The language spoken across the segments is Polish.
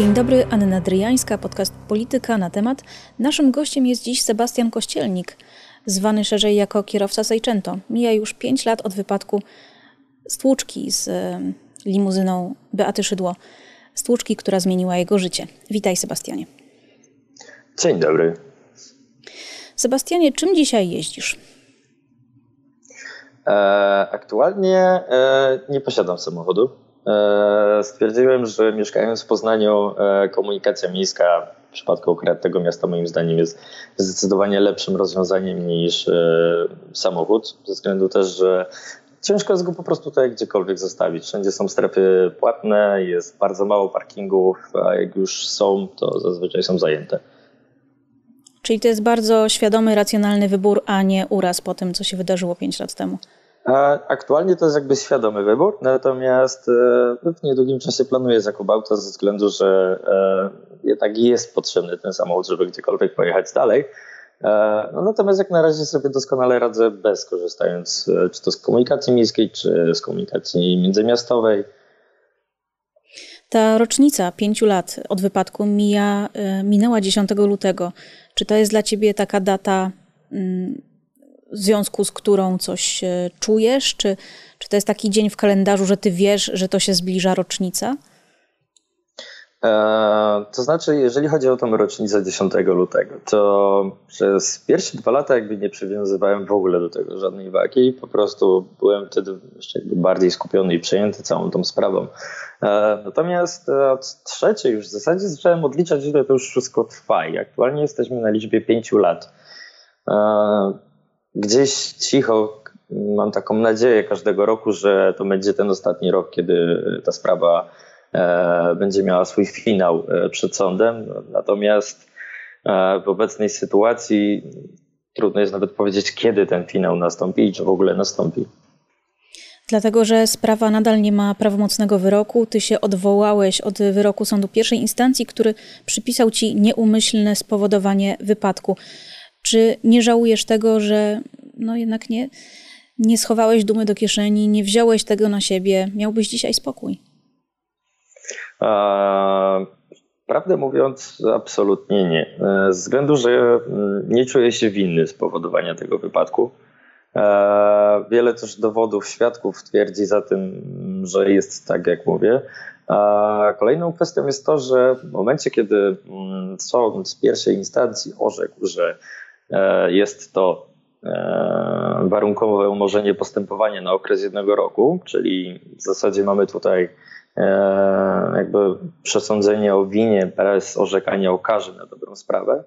Dzień dobry, Anna Dryjańska, podcast Polityka na temat. Naszym gościem jest dziś Sebastian Kościelnik, zwany szerzej jako kierowca Seicento. Mija już 5 lat od wypadku stłuczki z limuzyną Beaty Szydło. Stłuczki, która zmieniła jego życie. Witaj Sebastianie. Dzień dobry. Sebastianie, czym dzisiaj jeździsz? E, aktualnie e, nie posiadam samochodu. E, stwierdziłem, że mieszkając w Poznaniu, e, komunikacja miejska w przypadku akurat tego miasta moim zdaniem jest zdecydowanie lepszym rozwiązaniem niż e, samochód, ze względu też, że ciężko jest go po prostu tutaj gdziekolwiek zostawić. Wszędzie są strefy płatne, jest bardzo mało parkingów, a jak już są, to zazwyczaj są zajęte. Czyli to jest bardzo świadomy, racjonalny wybór, a nie uraz po tym, co się wydarzyło 5 lat temu. Aktualnie to jest jakby świadomy wybór, natomiast e, w niedługim czasie planuję zakup auta ze względu, że e, jednak jest potrzebny ten samochód, żeby gdziekolwiek pojechać dalej. E, no natomiast jak na razie sobie doskonale radzę bez korzystając czy to z komunikacji miejskiej, czy z komunikacji międzymiastowej. Ta rocznica pięciu lat od wypadku mija, minęła 10 lutego. Czy to jest dla ciebie taka data mm, w związku z którą coś czujesz? Czy, czy to jest taki dzień w kalendarzu, że ty wiesz, że to się zbliża rocznica? E, to znaczy, jeżeli chodzi o tą rocznicę 10 lutego, to przez pierwsze dwa lata jakby nie przywiązywałem w ogóle do tego żadnej wagi. Po prostu byłem wtedy jeszcze bardziej skupiony i przejęty całą tą sprawą. E, natomiast od trzeciej już w zasadzie zacząłem odliczać, ile to już wszystko trwa i aktualnie jesteśmy na liczbie pięciu lat. E, gdzieś cicho mam taką nadzieję każdego roku, że to będzie ten ostatni rok, kiedy ta sprawa e, będzie miała swój finał e, przed sądem. Natomiast e, w obecnej sytuacji trudno jest nawet powiedzieć, kiedy ten finał nastąpi i czy w ogóle nastąpi. Dlatego, że sprawa nadal nie ma prawomocnego wyroku. Ty się odwołałeś od wyroku sądu pierwszej instancji, który przypisał ci nieumyślne spowodowanie wypadku. Czy nie żałujesz tego, że no jednak nie, nie schowałeś dumy do kieszeni, nie wziąłeś tego na siebie? Miałbyś dzisiaj spokój? Prawdę mówiąc, absolutnie nie. E, z względu, że mm, nie czuję się winny z powodowania tego wypadku. E, wiele też dowodów, świadków twierdzi za tym, że jest tak, jak mówię. Kolejną kwestią jest to, że w momencie, kiedy mm, sąd z pierwszej instancji orzekł, że jest to e, warunkowe umorzenie postępowania na okres jednego roku, czyli w zasadzie mamy tutaj e, jakby przesądzenie o winie bez orzekania o karze na dobrą sprawę.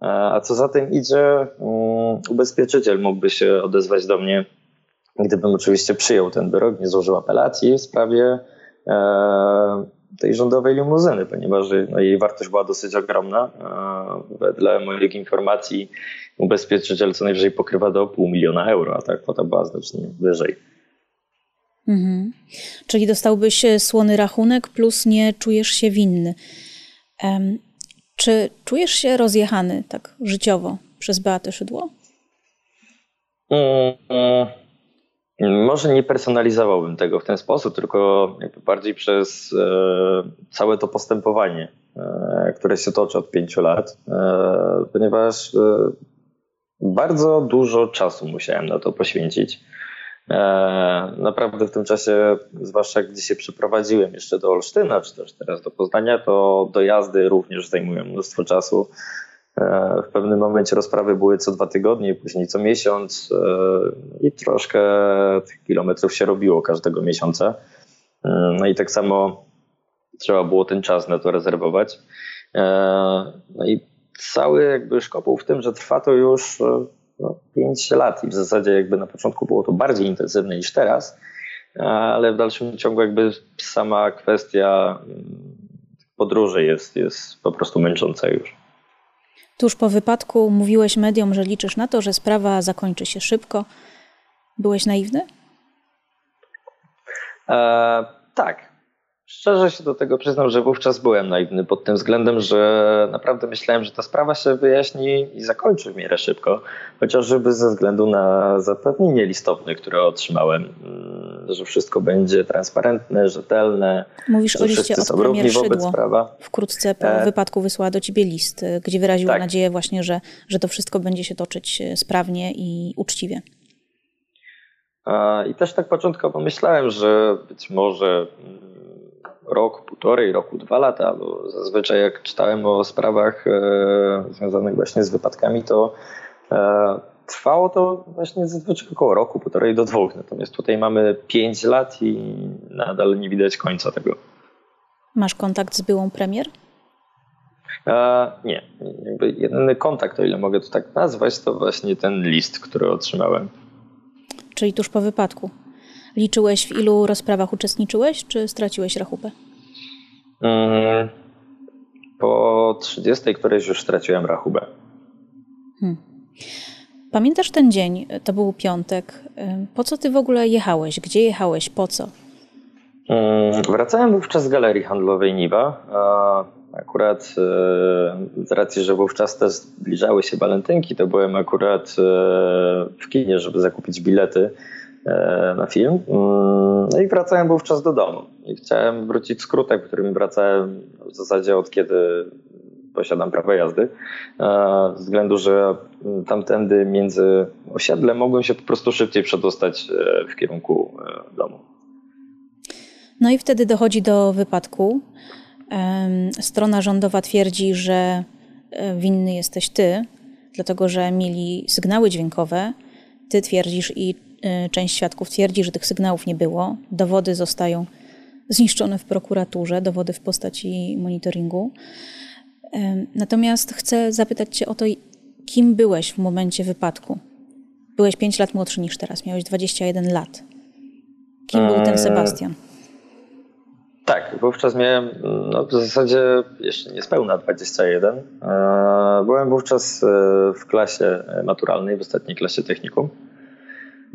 A co za tym idzie, mm, ubezpieczyciel mógłby się odezwać do mnie, gdybym oczywiście przyjął ten wyrok, nie złożył apelacji w sprawie tej rządowej limuzyny, ponieważ no, jej wartość była dosyć ogromna. Wedle moich informacji ubezpieczyciel co najwyżej pokrywa do pół miliona euro, a ta kwota była znacznie wyżej. Mhm. Czyli dostałbyś e, słony rachunek, plus nie czujesz się winny. Um, czy czujesz się rozjechany tak życiowo przez Beatę Szydło? Mm, mm. Może nie personalizowałbym tego w ten sposób, tylko jakby bardziej przez e, całe to postępowanie, e, które się toczy od pięciu lat, e, ponieważ bardzo dużo czasu musiałem na to poświęcić. Naprawdę w tym czasie, zwłaszcza gdy się przeprowadziłem jeszcze do Olsztyna, czy też teraz do Poznania, to dojazdy również zajmują mnóstwo czasu. E, w pewnym momencie rozprawy były co dwa tygodnie, później co miesiąc i troszkę tych kilometrów się robiło każdego miesiąca. No i tak samo trzeba było ten czas na to rezerwować. No i cały jakby szkopuł w tym, że trwa to już no, 5 lat i w zasadzie jakby na początku było to bardziej intensywne niż teraz, ale w dalszym ciągu jakby sama kwestia mm, podróży jest, jest po prostu męcząca już. Tuż po wypadku mówiłeś mediom, że liczysz na to, że sprawa zakończy się szybko. Byłeś naiwny? E, tak, Szczerze się do tego przyznam, że wówczas byłem naiwny pod tym względem, że naprawdę myślałem, że ta sprawa się wyjaśni i zakończy w miarę szybko, chociażby ze względu na zapewnienie listowne, które otrzymałem. Mm, że wszystko będzie transparentne, rzetelne. Mówisz o liście od premier Szydło. Prawa. Wkrótce po e... wypadku wysłała do ciebie list, gdzie wyraziła tak. nadzieję właśnie, że, że to wszystko będzie się toczyć sprawnie i uczciwie. I też tak początkowo myślałem, że być może rok, półtorej roku, dwa lata, bo zazwyczaj jak czytałem o sprawach e, związanych właśnie z wypadkami, to e, trwało to właśnie zazwyczaj około roku, półtorej do dwóch. Natomiast tutaj mamy pięć lat i nadal nie widać końca tego. Masz kontakt z byłą premier? E, nie. Jakby jedyny kontakt, o ile mogę to tak nazwać, to właśnie ten list, który otrzymałem. Czyli tuż po wypadku. Liczyłeś, w ilu rozprawach uczestniczyłeś, czy straciłeś rachubę? Mm, po 30, którejś już straciłem rachubę. Hmm. Pamiętasz ten dzień? To był piątek. Po co ty w ogóle jechałeś? Gdzie jechałeś? Po co? Mm, wracałem wówczas z galerii handlowej Niwa. Akurat e, z racji, że wówczas też zbliżały się walentynki, to byłem akurat e, w kinie, żeby zakupić bilety na film. Mm, no i wracałem wówczas do domu. I chciałem wrócić skrótem, którym wracałem w zasadzie od kiedy posiadam prawo jazdy. E, ze względu, że tamtędy między osiedlem mogłem się po prostu szybciej przedostać e, w kierunku domu. No i wtedy dochodzi do wypadku. Strona rządowa twierdzi, że winny jesteś ty, dlatego że mieli sygnały dźwiękowe. Ty twierdzisz i część świadków twierdzi, że tych sygnałów nie było. Dowody zostają zniszczone w prokuraturze, dowody w postaci monitoringu. Natomiast chcę zapytać Cię o to, kim byłeś w momencie wypadku? Byłeś 5 lat młodszy niż teraz, miałeś 21 lat. Kim był ten eee, Sebastian? Tak, wówczas miałem no, w zasadzie jeszcze niespełna 21. Eee, byłem wówczas e, w klasie maturalnej, w ostatniej klasie technikum.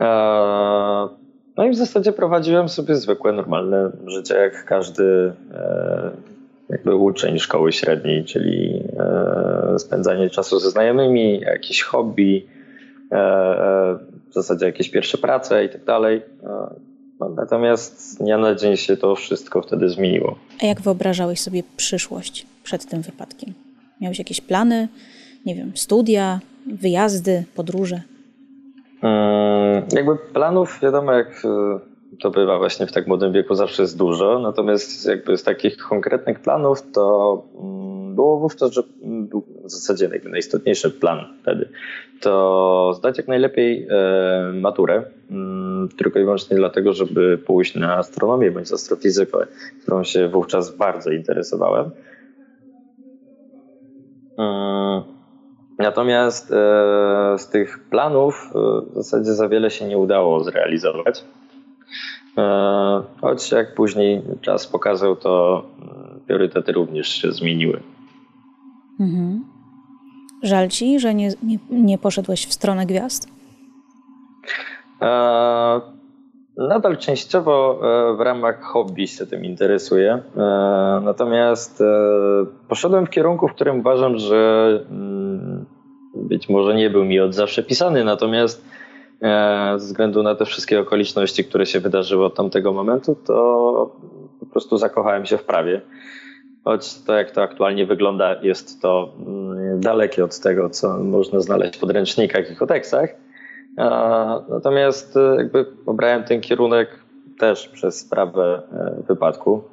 E, no i w zasadzie prowadziłem sobie zwykłe, normalne życie, jak każdy e, jakby uczeń szkoły średniej, czyli e, spędzanie czasu ze znajomymi, jakieś hobby, w zasadzie jakieś pierwsze prace i tak dalej. No, natomiast dnia na dzień się to wszystko wtedy zmieniło. A jak wyobrażałeś sobie przyszłość przed tym wypadkiem? Miałeś jakieś plany? Nie wiem, studia, wyjazdy, podróże? Mm, jakby planów, wiadomo, jak e, to bywa właśnie w tak młodym wieku, zawsze jest dużo. Natomiast jakby z takich konkretnych planów to mm, było wówczas, że w zasadzie jakby najistotniejszy plan wtedy. To zdać jak najlepiej e, maturę, mm, tylko i wyłącznie dlatego, żeby pójść na astronomię bądź astrofizykę, którą się wówczas bardzo interesowałem. Natomiast e, z tych planów e, w zasadzie za wiele się nie udało zrealizować. E, choć jak później czas pokazał, to priorytety również się zmieniły. Mhm. Żal ci, że nie, nie, nie poszedłeś w stronę gwiazd? Nadal częściowo w ramach hobby się tym interesuję. Natomiast poszedłem w kierunku, w którym uważam, że mm, być może nie był mi od zawsze pisany, natomiast e, ze względu na te wszystkie okoliczności, które się wydarzyły od tamtego momentu, to po prostu zakochałem się w prawie. Choć to, jak to aktualnie wygląda, jest to mm, dalekie od tego, co można znaleźć w podręcznikach i kodeksach. Natomiast e, jakby obrałem ten kierunek też przez sprawę e, wypadku,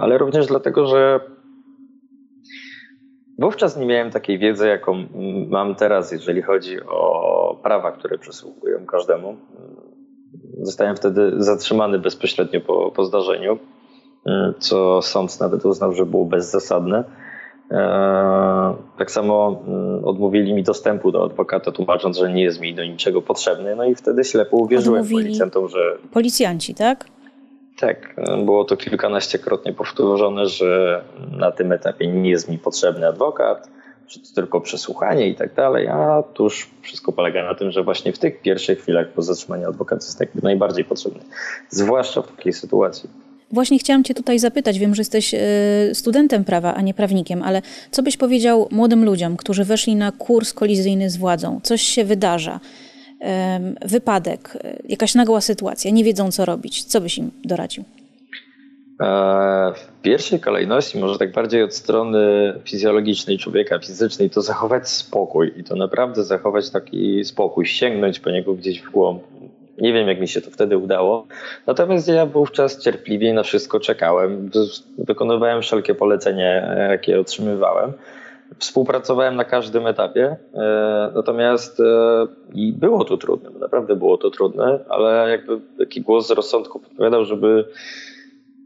ale również dlatego, że Wówczas nie miałem takiej wiedzy, jaką mam teraz, jeżeli chodzi o prawa, które przysługują każdemu. Zostałem wtedy zatrzymany bezpośrednio po, po zdarzeniu, co sąd nawet uznał, że było bezzasadne. E, tak samo mm, odmówili mi dostępu do adwokata, tłumacząc, że nie jest mi do niczego potrzebny. No i wtedy ślepo uwierzyłem Odmówili policjantom, że. Policjanci, tak? Tak, było to kilkanaściekrotnie powtórzone, że na tym etapie nie jest mi potrzebny adwokat, że to tylko przesłuchanie i tak dalej, a tuż wszystko polega na tym, że właśnie w tych pierwszych chwilach po zatrzymaniu adwokat jest jakby najbardziej potrzebny, zwłaszcza w takiej sytuacji. Właśnie chciałam Cię tutaj zapytać, wiem, że jesteś e, studentem prawa, a nie prawnikiem, ale co byś powiedział młodym ludziom, którzy weszli na kurs kolizyjny z władzą? Coś się wydarza wypadek, jakaś nagła sytuacja, nie wiedzą co robić, co byś im doradził? E, w pierwszej kolejności, może tak bardziej od strony fizjologicznej człowieka, fizycznej, to zachować spokój i to naprawdę zachować taki spokój, sięgnąć po niego gdzieś w głąb. Nie wiem, jak mi się to wtedy udało. Natomiast ja wówczas cierpliwie na wszystko czekałem. Wykonywałem wszelkie polecenia, jakie otrzymywałem. Współpracowałem na każdym etapie, e, natomiast e, i było to trudne, naprawdę było to trudne, ale jakby taki głos z rozsądku podpowiadał, żeby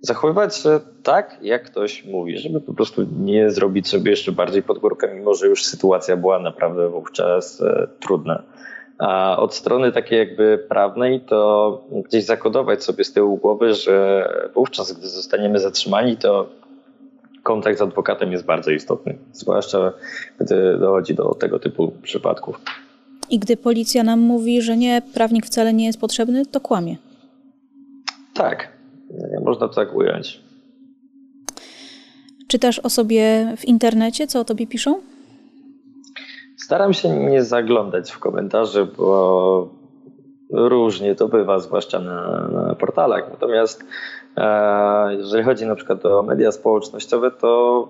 zachowywać się tak, jak ktoś mówi, żeby po prostu nie zrobić sobie jeszcze bardziej pod górkę, mimo że już sytuacja była naprawdę wówczas e, trudna. A od strony takiej jakby prawnej, to gdzieś zakodować sobie z tyłu głowy, że wówczas, gdy zostaniemy zatrzymani, to kontakt z adwokatem jest bardzo istotny, zwłaszcza gdy dochodzi do tego typu przypadków. I gdy policja nam mówi, że nie, prawnik wcale nie jest potrzebny, to kłamie. Tak, można to tak ująć. Czytasz o sobie w internecie, co o tobie piszą? Staram się nie zaglądać w komentarze, bo różnie to bywa, zwłaszcza na, na portalach. Natomiast jeżeli chodzi na przykład o media społecznościowe, to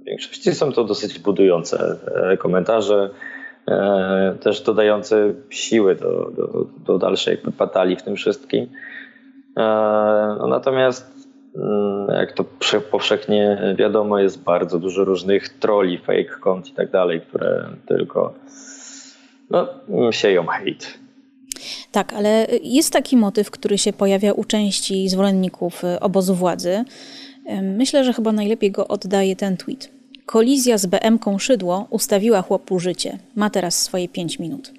w większości są to dosyć budujące e, komentarze, e, też dodające siły do, do, do dalszej batalii w tym wszystkim. No natomiast mm, jak to powszechnie wiadomo, jest bardzo dużo różnych troli, fake kont i tak dalej, które tylko no, sieją hejt. Tak, ale jest taki motyw, który się pojawia u części zwolenników y, obozu władzy. Myślę, że chyba najlepiej go oddaje ten tweet. Kolizja z BM-ką Szydło ustawiła chłopu życie. Ma teraz swoje 5 minut.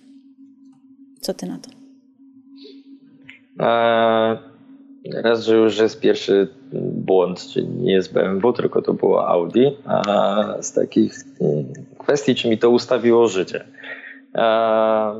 Co ty na to? Eee, raz, że już jest pierwszy błąd, czyli nie jest BMW, tylko to było Audi. A z takich mm, kwestii, czy mi to ustawiło życie. Eee,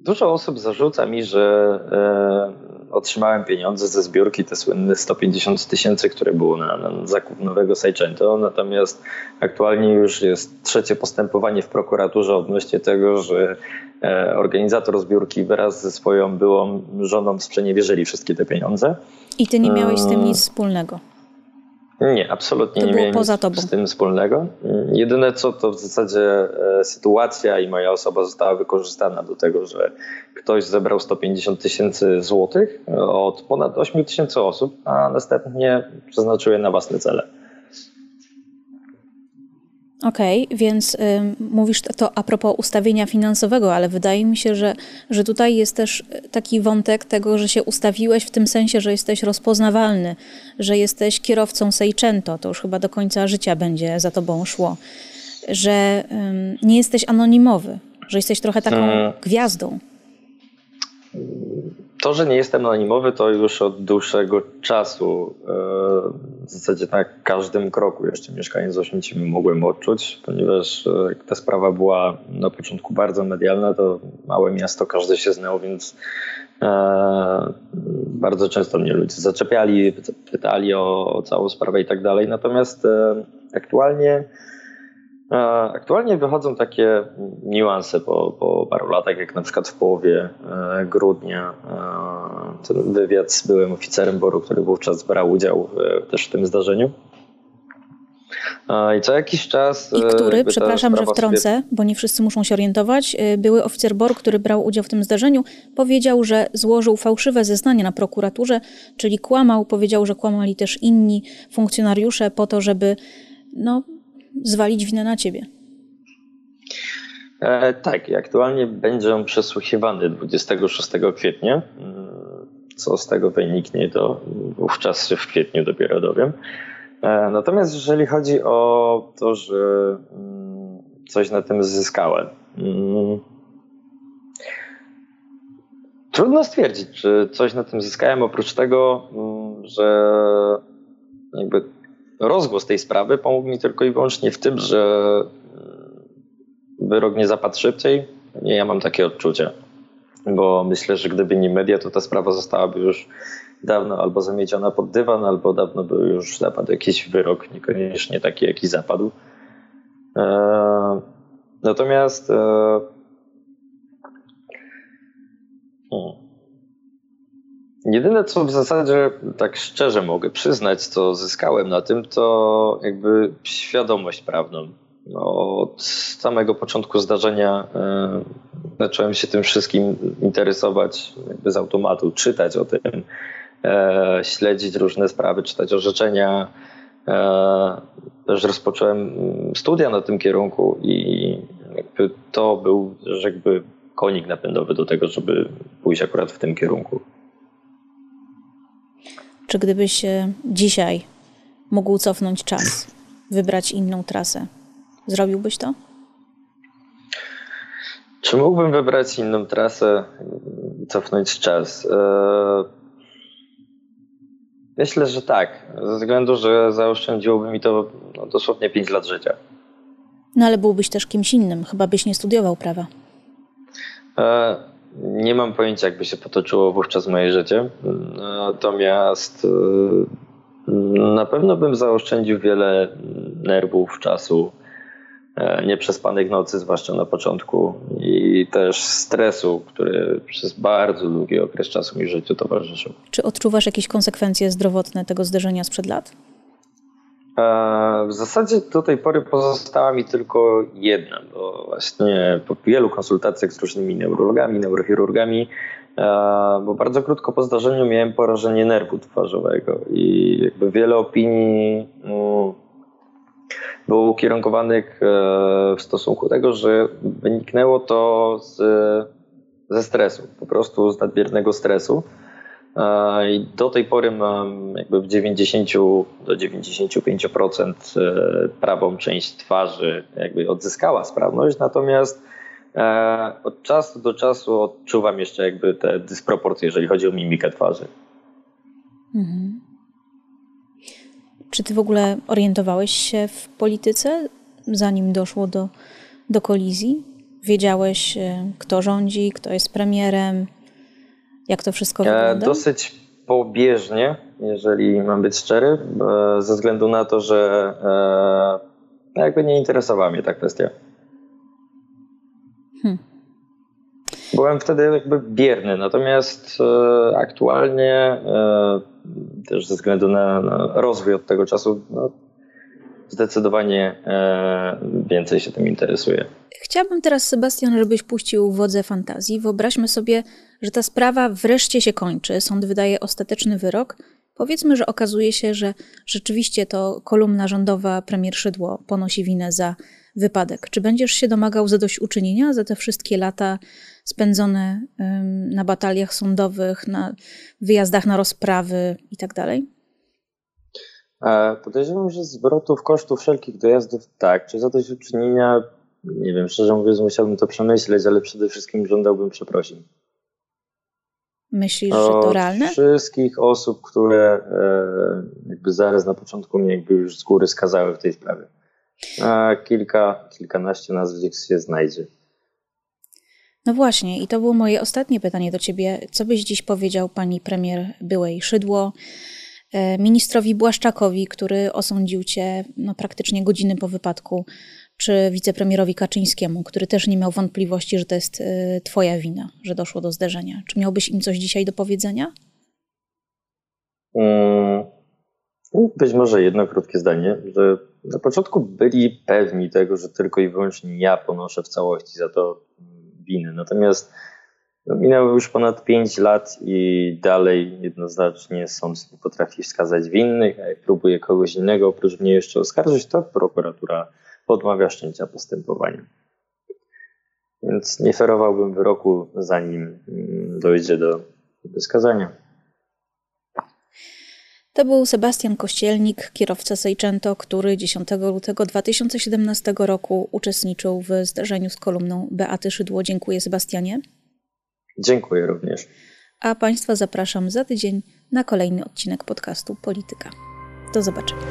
Dużo osób zarzuca mi, że e, otrzymałem pieniądze ze zbiórki, te słynne 150 tysięcy, które było na, na zakup nowego Seicento, natomiast aktualnie już jest trzecie postępowanie w prokuraturze odnośnie tego, że e, organizator zbiórki wraz ze swoją byłą żoną sprzeniewierzyli wszystkie te pieniądze. I ty nie miałeś z tym nic wspólnego? Nie, absolutnie to nie miałem nic tobą. z tym wspólnego. Jedyne co to w zasadzie e, sytuacja i moja osoba została wykorzystana do tego, że ktoś zebrał 150 tysięcy złotych od ponad 8 tysięcy osób, a następnie przeznaczył je na własne cele. Okej, okay, więc y, mówisz to a propos ustawienia finansowego, ale wydaje mi się, że, że tutaj jest też taki wątek tego, że się ustawiłeś w tym sensie, że jesteś rozpoznawalny, że jesteś kierowcą Seicento, to już chyba do końca życia będzie za tobą szło, że y, nie jesteś anonimowy, że jesteś trochę taką hmm. gwiazdą. To, że nie jestem anonimowy, to już od dłuższego czasu e, w zasadzie na każdym kroku jeszcze mieszkając w Oświęcimiu mogłem odczuć, ponieważ e, ta sprawa była na początku bardzo medialna, to małe miasto, każdy się znał, więc e, bardzo często mnie ludzie zaczepiali, pytali o, o całą sprawę i tak dalej. Natomiast aktualnie Aktualnie wychodzą takie niuanse po, po paru latach, jak na przykład w połowie e, grudnia e, ten wywiad z byłym oficerem Boru, który wówczas brał udział też w tym zdarzeniu. I co jakiś czas. I który, przepraszam, że wtrącę, sobie... bo nie wszyscy muszą się orientować, e, były oficer BOR, który brał udział w tym zdarzeniu, powiedział, że złożył fałszywe zeznanie na prokuraturze, czyli kłamał, powiedział, że kłamali też inni funkcjonariusze po to, żeby no, zwalić winę na ciebie. E, tak, aktualnie będzie on przesłuchiwany 26 kwietnia. Mm, co z tego wyniknie, to wówczas w kwietniu dopiero dowiem. E, natomiast jeżeli chodzi o to, że mm, coś na tym zyskałem, mm, trudno stwierdzić, czy coś na tym zyskałem, oprócz tego, że jakby rozgłos tej sprawy pomógł mi tylko i wyłącznie w tym, że wyrok nie zapadł szybciej. Nie, ja mam takie odczucie, bo myślę, że gdyby nie media, to ta sprawa zostałaby już dawno albo zamiedziona pod dywan, albo dawno by już zapadł jakiś wyrok, niekoniecznie taki, jaki zapadł. E, natomiast Jedyne, co w zasadzie tak szczerze mogę przyznać, co zyskałem na tym, to jakby świadomość prawną. No, od samego początku zdarzenia e, zacząłem się tym wszystkim interesować jakby z automatu, czytać o tym, e, śledzić różne sprawy, czytać orzeczenia. E, też rozpocząłem studia na tym kierunku i to był jakby konik napędowy do tego, żeby pójść akurat w tym kierunku. Czy gdybyś dzisiaj mógł cofnąć czas, wybrać inną trasę, zrobiłbyś to? Czy mógłbym wybrać inną trasę i cofnąć czas? E, myślę, że tak. Ze względu, że zaoszczędziłoby mi to no, dosłownie 5 lat życia. No ale byłbyś też kimś innym. Chyba byś nie studiował prawa. E, nie mam pojęcia, jakby się potoczyło wówczas moje życie. Natomiast e, na pewno bym zaoszczędził wiele nerwów, czasu, e, nieprzespanych nocy, zwłaszcza na początku, i też stresu, który przez bardzo długi okres czasu mi w życiu towarzyszył. Czy odczuwasz jakieś konsekwencje zdrowotne tego zdarzenia sprzed lat? W zasadzie do tej pory pozostała mi tylko jedna, bo właśnie po wielu konsultacjach z różnymi neurologami, neurochirurgami, bo bardzo krótko po zdarzeniu miałem porażenie nerwu twarzowego i jakby wiele opinii no, było ukierunkowanych e, w stosunku do tego, że wyniknęło to z, ze stresu, po prostu z nadmiernego stresu. I do tej pory mam jakby w 90 do 95% e, prawą część twarzy jakby odzyskała sprawność, natomiast e, od czasu do czasu odczuwam jeszcze jakby te dysproporcje, jeżeli chodzi o mimikę twarzy. Mhm. Czy ty w ogóle orientowałeś się w polityce, zanim doszło do, do kolizji? Wiedziałeś, e, kto rządzi, kto jest premierem, jak to wszystko e, wygląda? Dosyć pobieżnie, jeżeli mam być szczery, e, ze względu na to, że e, jakby nie interesowała mnie ta kwestia. Hmm. Byłem wtedy jakby bierny, natomiast aktualnie też ze względu na, na rozwój od tego czasu no, zdecydowanie więcej się tym interesuje. Chciałabym teraz, Sebastian, żebyś puścił wodze fantazji. Wyobraźmy sobie, że ta sprawa wreszcie się kończy, sąd wydaje ostateczny wyrok. Powiedzmy, że okazuje się, że rzeczywiście to kolumna rządowa premier Szydło ponosi winę za wypadek. Czy będziesz się domagał zadośćuczynienia za te wszystkie lata spędzone na bataliach sądowych, na wyjazdach na rozprawy itd.? E, podejrzewam, że zwrotów kosztów wszelkich dojazdów tak. Czy zadośćuczynienia nie wiem, szczerze mówiąc, musiałbym to przemyśleć, ale przede wszystkim żądałbym przeprosin. Myślisz, że to realne? Wszystkich osób, które e, jakby zaraz na początku mnie jakby już z góry skazały w tej sprawie. A kilka, kilkanaście nazwisk się znajdzie. No właśnie, i to było moje ostatnie pytanie do ciebie. Co byś dziś powiedział pani premier byłej Szydło, ministrowi Błaszczakowi, który osądził cię no, praktycznie godziny po wypadku czy wicepremierowi Kaczyńskiemu, który też nie miał wątpliwości, że to jest y, Twoja wina, że doszło do zderzenia. Czy miałbyś im coś dzisiaj do powiedzenia? Hmm, być może jedno krótkie zdanie, że na początku byli pewni tego, że tylko i wyłącznie ja ponoszę w całości za to winy. Natomiast minęło już ponad 5 lat i dalej jednoznacznie sąd nie potrafi wskazać winnych, a jak próbuje kogoś innego oprócz mnie jeszcze oskarżyć, to prokuratura odmawia wszczęcia postępowania. Więc nie ferowałbym wyroku, zanim mm, dojdzie do wyskazania. To był Sebastian Kościelnik, kierowca Seicento, który 10 lutego 2017 roku uczestniczył w zdarzeniu z kolumną Beaty Szydło. Dziękuję Sebastianie. Dziękuję również. A Państwa zapraszam za tydzień na kolejny odcinek podcastu Polityka. Do zobaczenia.